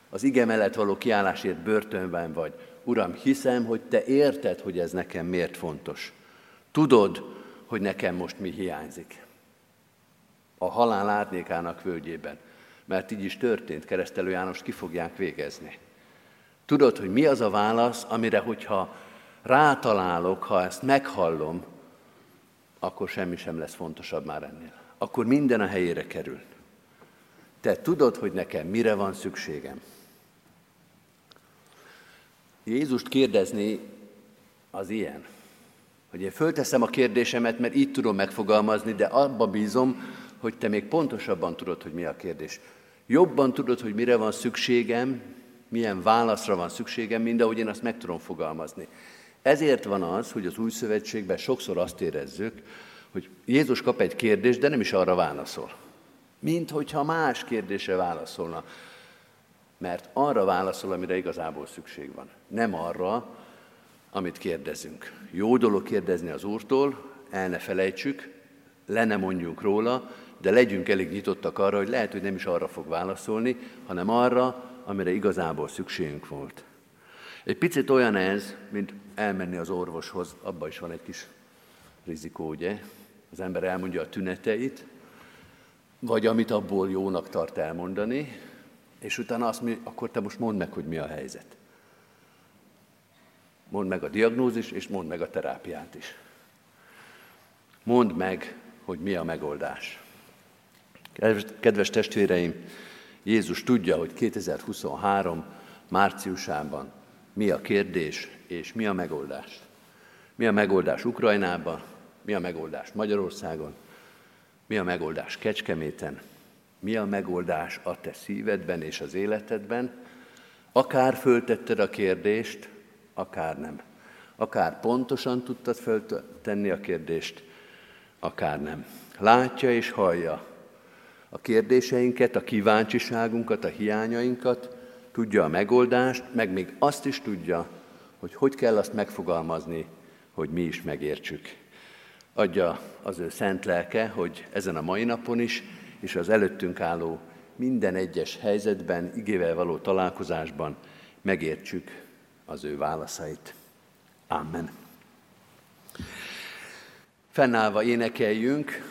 az ige mellett való kiállásért börtönben vagy. Uram, hiszem, hogy Te érted, hogy ez nekem miért fontos. Tudod, hogy nekem most mi hiányzik. A halál árnyékának völgyében. Mert így is történt, keresztelő János ki fogják végezni. Tudod, hogy mi az a válasz, amire, hogyha rátalálok, ha ezt meghallom, akkor semmi sem lesz fontosabb már ennél. Akkor minden a helyére kerül. Te tudod, hogy nekem mire van szükségem. Jézust kérdezni az ilyen, hogy én fölteszem a kérdésemet, mert így tudom megfogalmazni, de abba bízom, hogy te még pontosabban tudod, hogy mi a kérdés. Jobban tudod, hogy mire van szükségem, milyen válaszra van szükségem, mint ahogy én azt meg tudom fogalmazni. Ezért van az, hogy az új szövetségben sokszor azt érezzük, hogy Jézus kap egy kérdést, de nem is arra válaszol. Mint hogyha más kérdésre válaszolna mert arra válaszol, amire igazából szükség van. Nem arra, amit kérdezünk. Jó dolog kérdezni az Úrtól, el ne felejtsük, le ne mondjunk róla, de legyünk elég nyitottak arra, hogy lehet, hogy nem is arra fog válaszolni, hanem arra, amire igazából szükségünk volt. Egy picit olyan ez, mint elmenni az orvoshoz, abban is van egy kis rizikó, ugye? Az ember elmondja a tüneteit, vagy amit abból jónak tart elmondani, és utána azt mondja, akkor te most mondd meg, hogy mi a helyzet. Mondd meg a diagnózis, és mondd meg a terápiát is. Mondd meg, hogy mi a megoldás. Kedves testvéreim, Jézus tudja, hogy 2023 márciusában mi a kérdés és mi a megoldás. Mi a megoldás Ukrajnában, mi a megoldás Magyarországon, mi a megoldás Kecskeméten, mi a megoldás a te szívedben és az életedben, akár föltetted a kérdést, akár nem. Akár pontosan tudtad föltenni a kérdést, akár nem. Látja és hallja a kérdéseinket, a kíváncsiságunkat, a hiányainkat, tudja a megoldást, meg még azt is tudja, hogy hogy kell azt megfogalmazni, hogy mi is megértsük. Adja az ő szent lelke, hogy ezen a mai napon is, és az előttünk álló minden egyes helyzetben, igével való találkozásban megértsük az ő válaszait. Amen. Fennállva énekeljünk,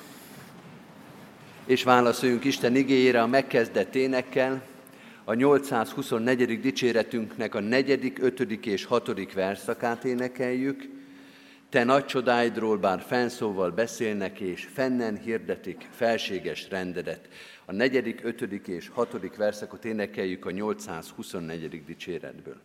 és válaszoljunk Isten igényére a megkezdett énekkel, a 824. dicséretünknek a negyedik, ötödik és hatodik verszakát énekeljük. Te nagy csodáidról bár fenszóval beszélnek, és fennen hirdetik felséges rendedet. A negyedik, ötödik és hatodik verszakot énekeljük a 824. dicséretből.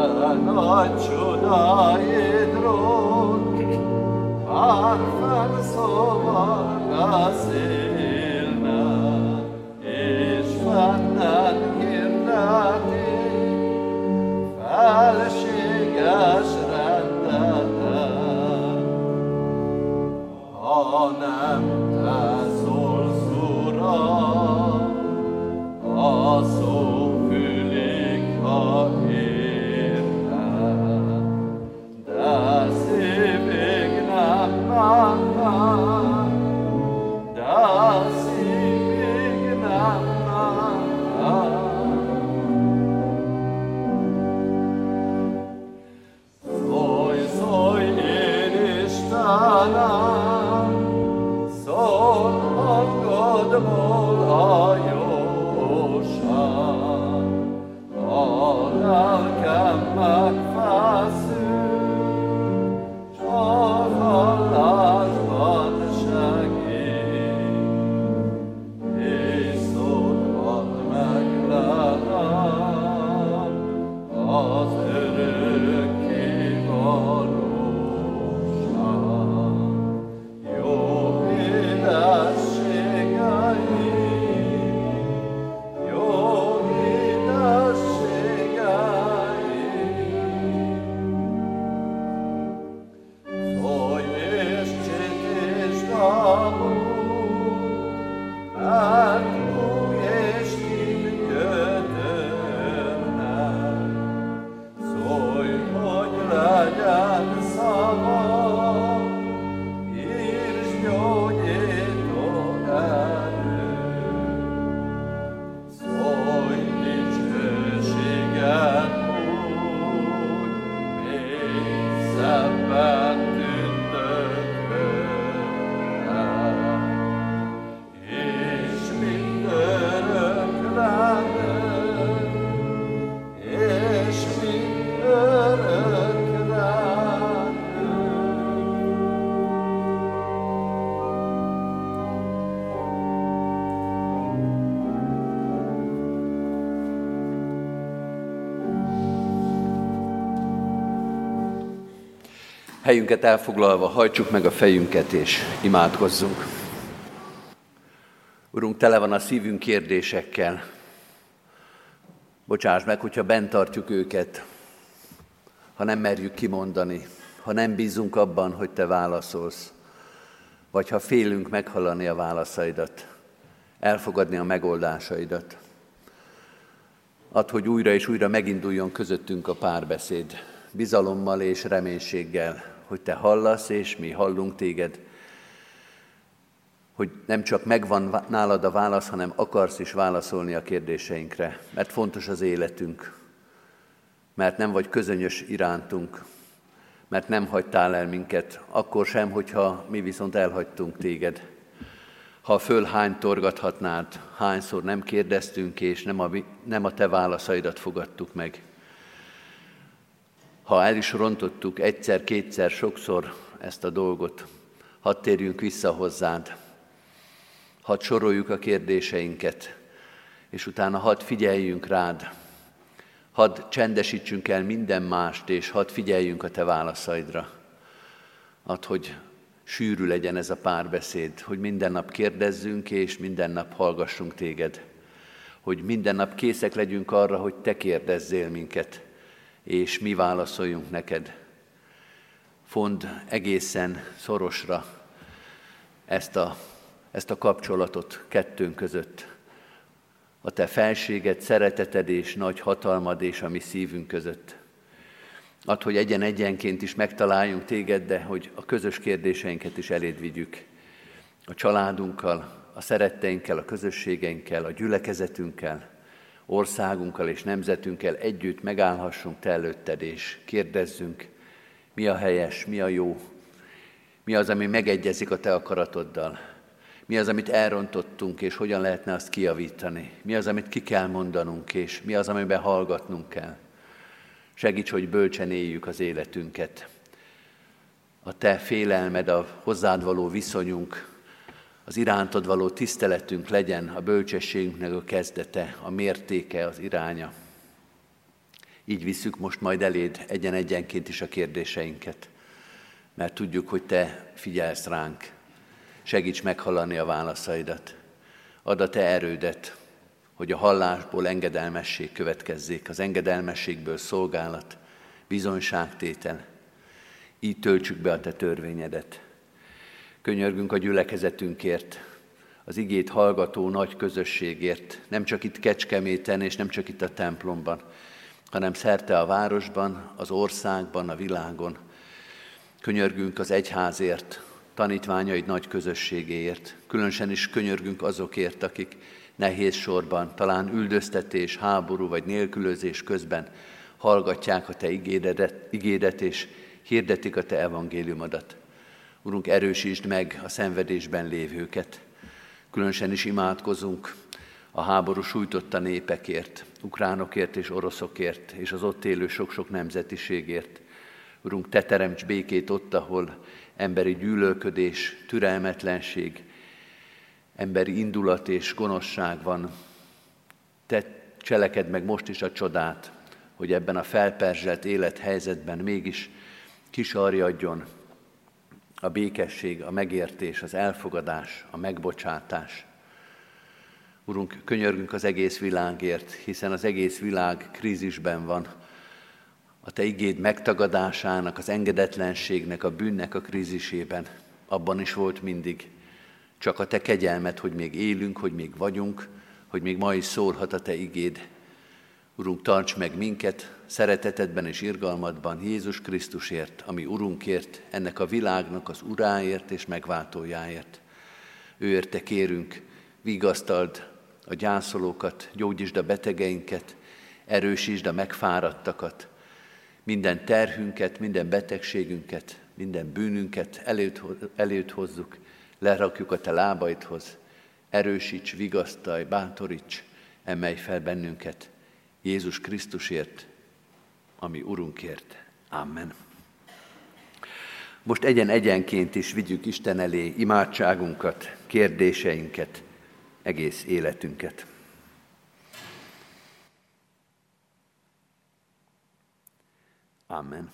Ar fan sovar Helyünket elfoglalva hajtsuk meg a fejünket és imádkozzunk. Urunk, tele van a szívünk kérdésekkel. Bocsáss meg, hogyha bent tartjuk őket, ha nem merjük kimondani, ha nem bízunk abban, hogy Te válaszolsz, vagy ha félünk meghallani a válaszaidat, elfogadni a megoldásaidat. Add, hogy újra és újra meginduljon közöttünk a párbeszéd, bizalommal és reménységgel, hogy Te hallasz, és mi hallunk Téged, hogy nem csak megvan nálad a válasz, hanem akarsz is válaszolni a kérdéseinkre, mert fontos az életünk, mert nem vagy közönyös irántunk, mert nem hagytál el minket, akkor sem, hogyha mi viszont elhagytunk téged. Ha föl hány torgathatnád, hányszor nem kérdeztünk, és nem a, nem a te válaszaidat fogadtuk meg. Ha el is rontottuk egyszer, kétszer, sokszor ezt a dolgot, hadd térjünk vissza hozzád, hadd soroljuk a kérdéseinket, és utána hadd figyeljünk rád, hadd csendesítsünk el minden mást, és hadd figyeljünk a te válaszaidra. Add, hogy sűrű legyen ez a párbeszéd, hogy minden nap kérdezzünk, és minden nap hallgassunk téged. Hogy minden nap készek legyünk arra, hogy te kérdezzél minket, és mi válaszoljunk neked. Fond egészen szorosra ezt a, ezt a kapcsolatot kettőnk között, a te felséged, szereteted és nagy hatalmad és a mi szívünk között. Add, hogy egyen-egyenként is megtaláljunk téged, de hogy a közös kérdéseinket is eléd vigyük. A családunkkal, a szeretteinkkel, a közösségeinkkel, a gyülekezetünkkel, országunkkal és nemzetünkkel együtt megállhassunk te előtted, és kérdezzünk, mi a helyes, mi a jó, mi az, ami megegyezik a te akaratoddal, mi az, amit elrontottunk, és hogyan lehetne azt kiavítani? Mi az, amit ki kell mondanunk, és mi az, amiben hallgatnunk kell? Segíts, hogy bölcsen éljük az életünket. A Te félelmed, a hozzád való viszonyunk, az irántad való tiszteletünk legyen a bölcsességünknek a kezdete, a mértéke, az iránya. Így visszük most majd eléd egyen-egyenként is a kérdéseinket, mert tudjuk, hogy Te figyelsz ránk, Segíts meghallani a válaszaidat. Add a te erődet, hogy a hallásból engedelmesség következzék, az engedelmességből szolgálat, bizonyságtétel. Így töltsük be a te törvényedet. Könyörgünk a gyülekezetünkért, az igét hallgató nagy közösségért, nem csak itt Kecskeméten és nem csak itt a templomban, hanem szerte a városban, az országban, a világon. Könyörgünk az egyházért, tanítványaid nagy közösségéért. Különösen is könyörgünk azokért, akik nehéz sorban, talán üldöztetés, háború vagy nélkülözés közben hallgatják a Te igédet, igédet és hirdetik a Te evangéliumodat. Urunk, erősítsd meg a szenvedésben lévőket. Különösen is imádkozunk a háború sújtotta népekért, ukránokért és oroszokért, és az ott élő sok-sok nemzetiségért. Urunk, Te teremts békét ott, ahol emberi gyűlölködés, türelmetlenség, emberi indulat és gonoszság van. Te cseleked meg most is a csodát, hogy ebben a felperzselt élethelyzetben mégis kisarjadjon a békesség, a megértés, az elfogadás, a megbocsátás. Urunk, könyörgünk az egész világért, hiszen az egész világ krízisben van, a Te igéd megtagadásának, az engedetlenségnek, a bűnnek a krízisében, abban is volt mindig. Csak a Te kegyelmet, hogy még élünk, hogy még vagyunk, hogy még ma is szólhat a Te igéd. Urunk, tarts meg minket szeretetedben és irgalmadban Jézus Krisztusért, ami Urunkért, ennek a világnak az uráért és megváltójáért. Őérte kérünk, vigasztald a gyászolókat, gyógyítsd a betegeinket, erősítsd a megfáradtakat, minden terhünket, minden betegségünket, minden bűnünket előtt, hozzuk, lerakjuk a te lábaidhoz, erősíts, vigasztalj, bántoríts, emelj fel bennünket Jézus Krisztusért, ami Urunkért. Amen. Most egyen-egyenként is vigyük Isten elé imádságunkat, kérdéseinket, egész életünket. Amen.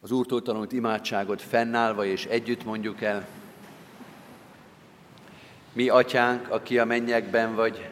Az Úrtól tanult imádságot fennállva és együtt mondjuk el. Mi, atyánk, aki a mennyekben vagy,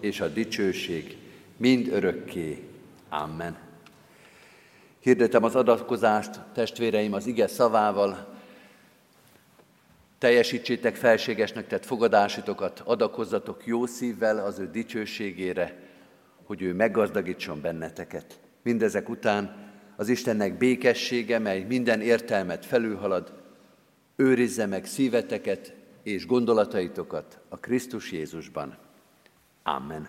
és a dicsőség mind örökké. Amen. Hirdetem az adatkozást, testvéreim, az ige szavával, teljesítsétek felségesnek tett fogadásitokat, adakozzatok jó szívvel az ő dicsőségére, hogy ő meggazdagítson benneteket. Mindezek után az Istennek békessége, mely minden értelmet felülhalad, őrizze meg szíveteket és gondolataitokat a Krisztus Jézusban. Amen.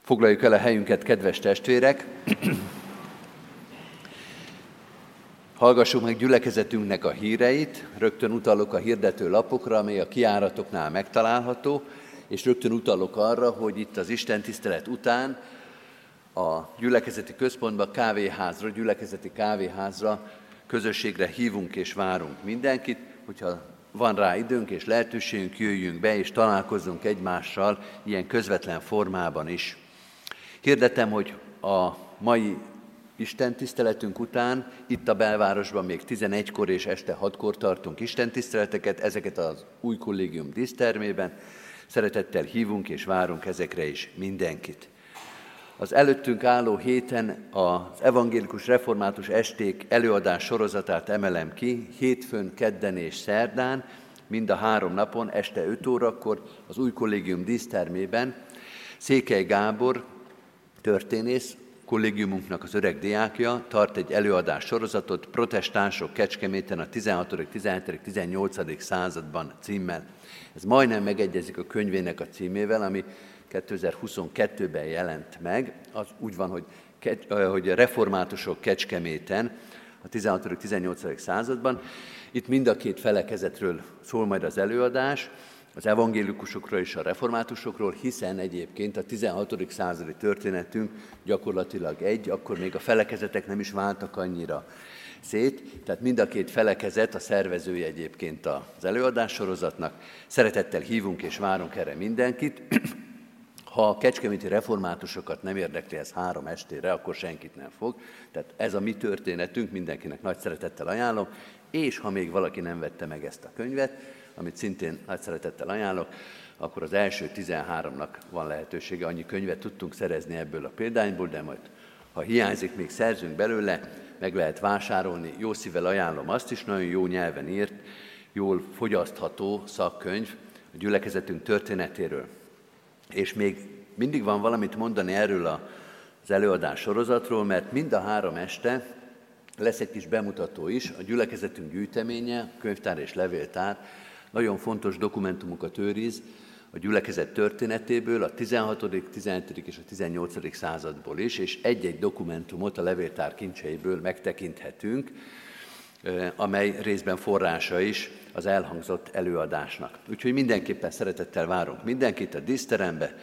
Foglaljuk el a helyünket, kedves testvérek! Hallgassuk meg gyülekezetünknek a híreit, rögtön utalok a hirdető lapokra, amely a kiáratoknál megtalálható, és rögtön utalok arra, hogy itt az Isten tisztelet után a gyülekezeti központban kávéházra, gyülekezeti kávéházra, közösségre hívunk és várunk mindenkit, hogyha van rá időnk és lehetőségünk, jöjjünk be és találkozzunk egymással ilyen közvetlen formában is. Hirdetem, hogy a mai Isten tiszteletünk után itt a belvárosban még 11-kor és este 6-kor tartunk Isten tiszteleteket, ezeket az új kollégium dísztermében. Szeretettel hívunk és várunk ezekre is mindenkit. Az előttünk álló héten az evangélikus református esték előadás sorozatát emelem ki, hétfőn, kedden és szerdán, mind a három napon, este 5 órakor az új kollégium dísztermében Székely Gábor, történész, kollégiumunknak az öreg diákja tart egy előadás sorozatot Protestánsok Kecskeméten a 16., 17., 18. században címmel. Ez majdnem megegyezik a könyvének a címével, ami 2022-ben jelent meg. Az úgy van, hogy, hogy reformátusok Kecskeméten a 16. 18. században. Itt mind a két felekezetről szól majd az előadás, az evangélikusokról és a reformátusokról, hiszen egyébként a 16. századi történetünk gyakorlatilag egy, akkor még a felekezetek nem is váltak annyira szét, tehát mind a két felekezet a szervezője egyébként az előadás sorozatnak. Szeretettel hívunk és várunk erre mindenkit. Ha a kecskeméti reformátusokat nem érdekli ez három estére, akkor senkit nem fog. Tehát ez a mi történetünk, mindenkinek nagy szeretettel ajánlom, és ha még valaki nem vette meg ezt a könyvet, amit szintén nagy szeretettel ajánlok, akkor az első 13-nak van lehetősége, annyi könyvet tudtunk szerezni ebből a példányból, de majd ha hiányzik, még szerzünk belőle, meg lehet vásárolni. Jó szívvel ajánlom azt is, nagyon jó nyelven írt, jól fogyasztható szakkönyv a gyülekezetünk történetéről. És még mindig van valamit mondani erről az előadás sorozatról, mert mind a három este lesz egy kis bemutató is, a gyülekezetünk gyűjteménye, könyvtár és levéltár, nagyon fontos dokumentumokat őriz a gyülekezet történetéből, a 16., 17. és a 18. századból is, és egy-egy dokumentumot a levéltár kincseiből megtekinthetünk, amely részben forrása is az elhangzott előadásnak. Úgyhogy mindenképpen szeretettel várunk mindenkit a díszterembe,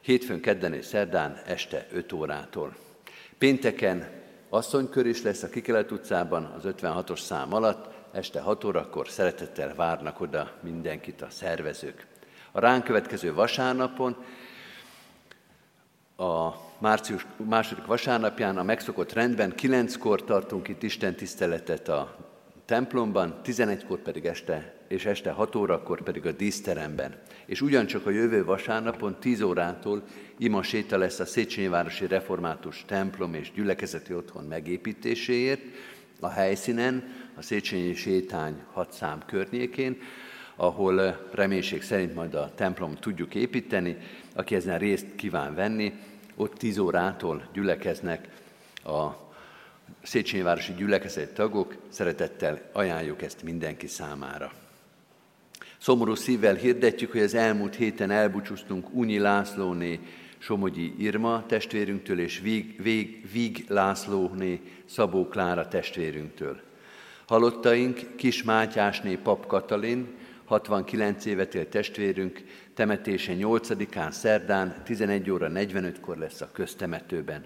hétfőn, kedden és szerdán este 5 órától. Pénteken asszonykör is lesz a Kikelet utcában, az 56-os szám alatt, este 6 órakor szeretettel várnak oda mindenkit a szervezők. A ránk következő vasárnapon, a március második vasárnapján a megszokott rendben, kilenckor tartunk itt Isten tiszteletet a templomban, 11-kor pedig este, és este 6 órakor pedig a díszteremben. És ugyancsak a jövő vasárnapon 10 órától ima séta lesz a Széchenyi Városi Református templom és gyülekezeti otthon megépítéséért a helyszínen, a Széchenyi sétány hat szám környékén, ahol eh, reménység szerint majd a templom tudjuk építeni. Aki ezen részt kíván venni, ott 10 órától gyülekeznek a Széchenyi Városi Gyülekezet tagok, szeretettel ajánljuk ezt mindenki számára. Szomorú szívvel hirdetjük, hogy az elmúlt héten elbúcsúztunk Unyi Lászlóné Somogyi Irma testvérünktől és Víg, Víg, Víg Lászlóné Szabó Klára testvérünktől. Halottaink Kis Mátyásné Pap Katalin, 69 évet élt testvérünk, temetése 8-án szerdán 11 óra 45-kor lesz a köztemetőben.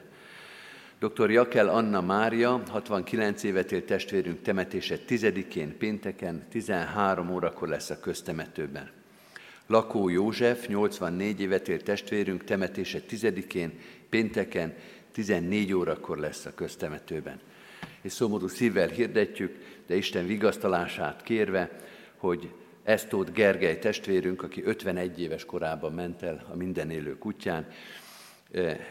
Dr. Jakel Anna Mária, 69 évet élt testvérünk temetése 10-én pénteken 13 órakor lesz a köztemetőben. Lakó József, 84 évet élt testvérünk temetése 10-én pénteken 14 órakor lesz a köztemetőben. És szomorú szívvel hirdetjük, de Isten vigasztalását kérve, hogy Esztót Gergely testvérünk, aki 51 éves korában ment el a minden élő kutyán,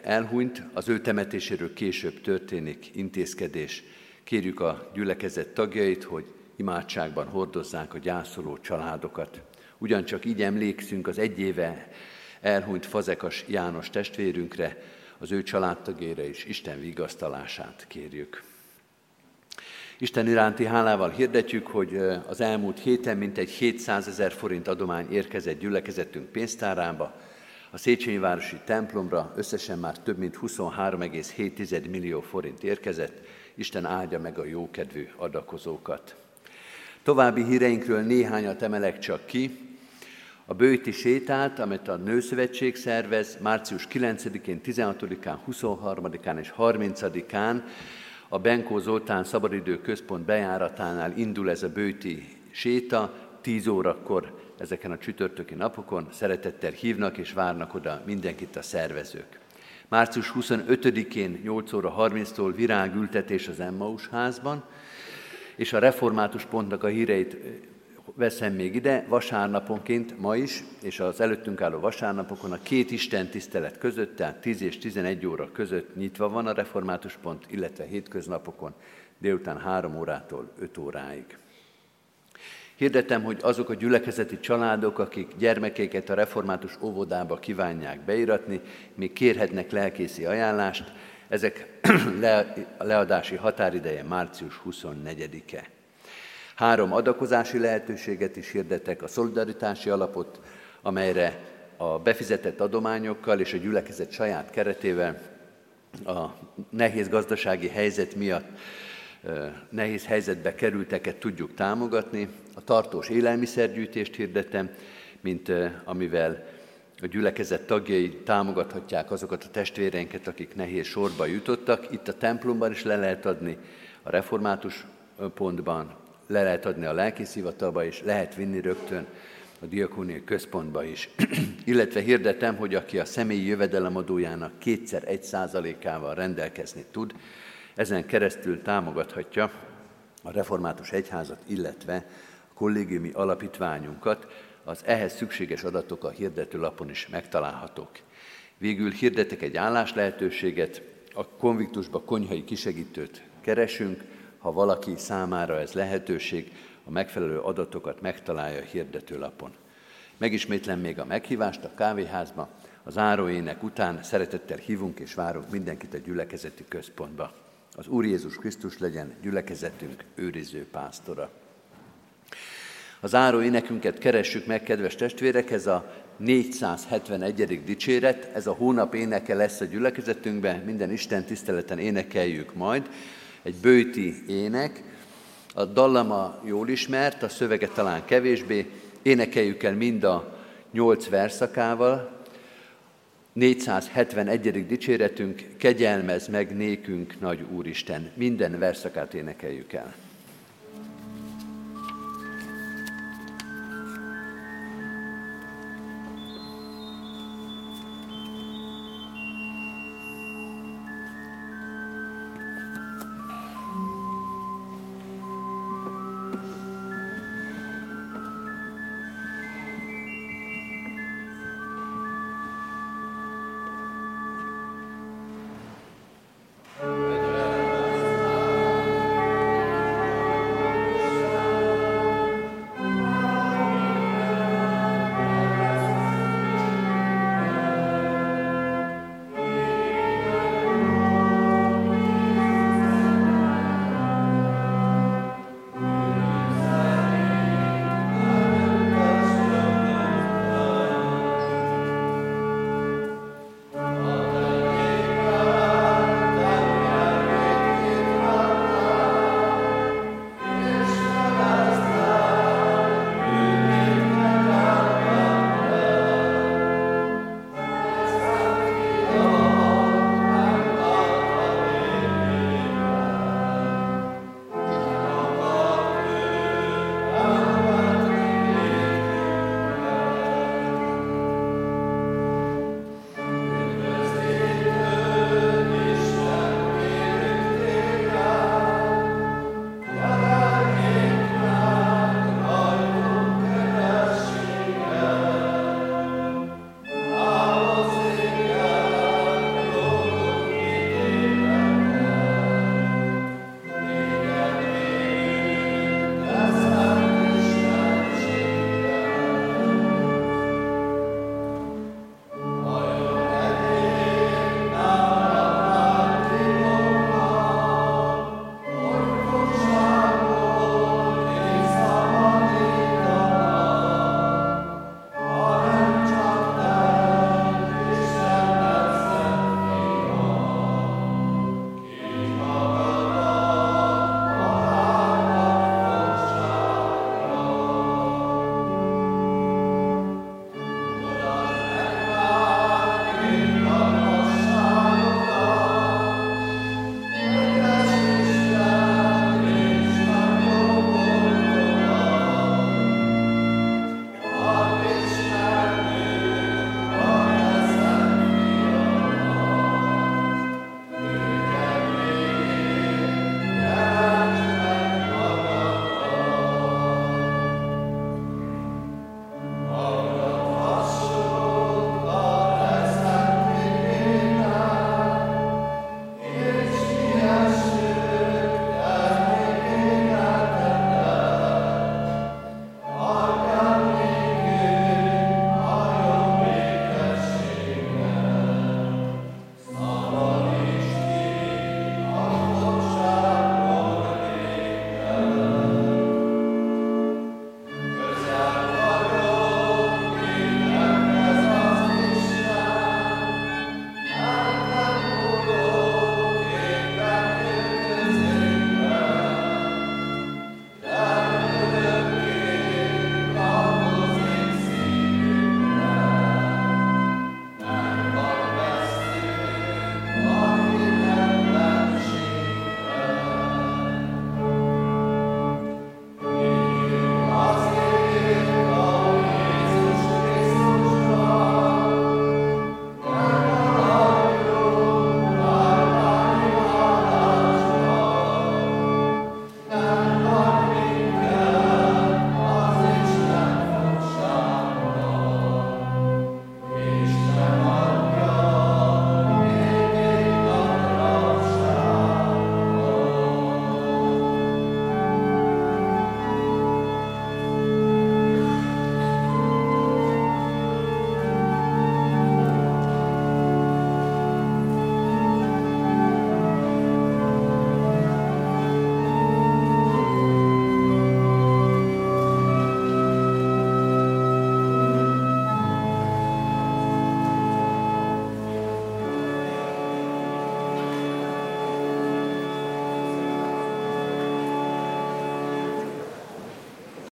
elhunyt, az ő temetéséről később történik intézkedés. Kérjük a gyülekezet tagjait, hogy imádságban hordozzák a gyászoló családokat. Ugyancsak így emlékszünk az egy éve elhunyt Fazekas János testvérünkre, az ő családtagére is Isten vigasztalását kérjük. Isten iránti hálával hirdetjük, hogy az elmúlt héten mintegy 700 ezer forint adomány érkezett gyülekezetünk pénztárába, a Széchenyi Városi templomra összesen már több mint 23,7 millió forint érkezett. Isten áldja meg a jókedvű adakozókat. További híreinkről néhányat emelek csak ki. A bőti sétát, amit a Nőszövetség szervez, március 9-én, 16-án, 23-án és 30-án a Benkó Zoltán Szabadidő Központ bejáratánál indul ez a bőti séta, 10 órakor ezeken a csütörtöki napokon. Szeretettel hívnak és várnak oda mindenkit a szervezők. Március 25-én 8 óra 30-tól virágültetés az Emmaus házban, és a református pontnak a híreit veszem még ide, vasárnaponként ma is, és az előttünk álló vasárnapokon a két Isten tisztelet között, tehát 10 és 11 óra között nyitva van a református pont, illetve hétköznapokon délután 3 órától 5 óráig. Hirdetem, hogy azok a gyülekezeti családok, akik gyermekeiket a református óvodába kívánják beiratni, még kérhetnek lelkészi ajánlást, ezek le, leadási határideje március 24-e. Három adakozási lehetőséget is hirdetek, a szolidaritási alapot, amelyre a befizetett adományokkal és a gyülekezet saját keretével a nehéz gazdasági helyzet miatt nehéz helyzetbe kerülteket tudjuk támogatni. A tartós élelmiszergyűjtést hirdetem, mint amivel a gyülekezet tagjai támogathatják azokat a testvéreinket, akik nehéz sorba jutottak. Itt a templomban is le lehet adni, a református pontban le lehet adni a lelkiszivatalba, és lehet vinni rögtön a diakóniai központba is. Illetve hirdetem, hogy aki a személyi jövedelemadójának kétszer egy százalékával rendelkezni tud, ezen keresztül támogathatja a református egyházat, illetve kollégiumi alapítványunkat, az ehhez szükséges adatok a hirdetőlapon is megtalálhatók. Végül hirdetek egy állás lehetőséget, a konviktusba konyhai kisegítőt keresünk, ha valaki számára ez lehetőség, a megfelelő adatokat megtalálja a hirdetőlapon. Megismétlem még a meghívást a kávéházba, az áróének után szeretettel hívunk és várunk mindenkit a gyülekezeti központba. Az Úr Jézus Krisztus legyen gyülekezetünk őriző pásztora. Az áró énekünket keressük meg, kedves testvérek, ez a 471. dicséret, ez a hónap éneke lesz a gyülekezetünkben, minden Isten tiszteleten énekeljük majd. Egy bőti ének, a dallama jól ismert, a szövege talán kevésbé, énekeljük el mind a nyolc verszakával, 471. dicséretünk, kegyelmez meg nékünk, nagy Úristen. Minden verszakát énekeljük el.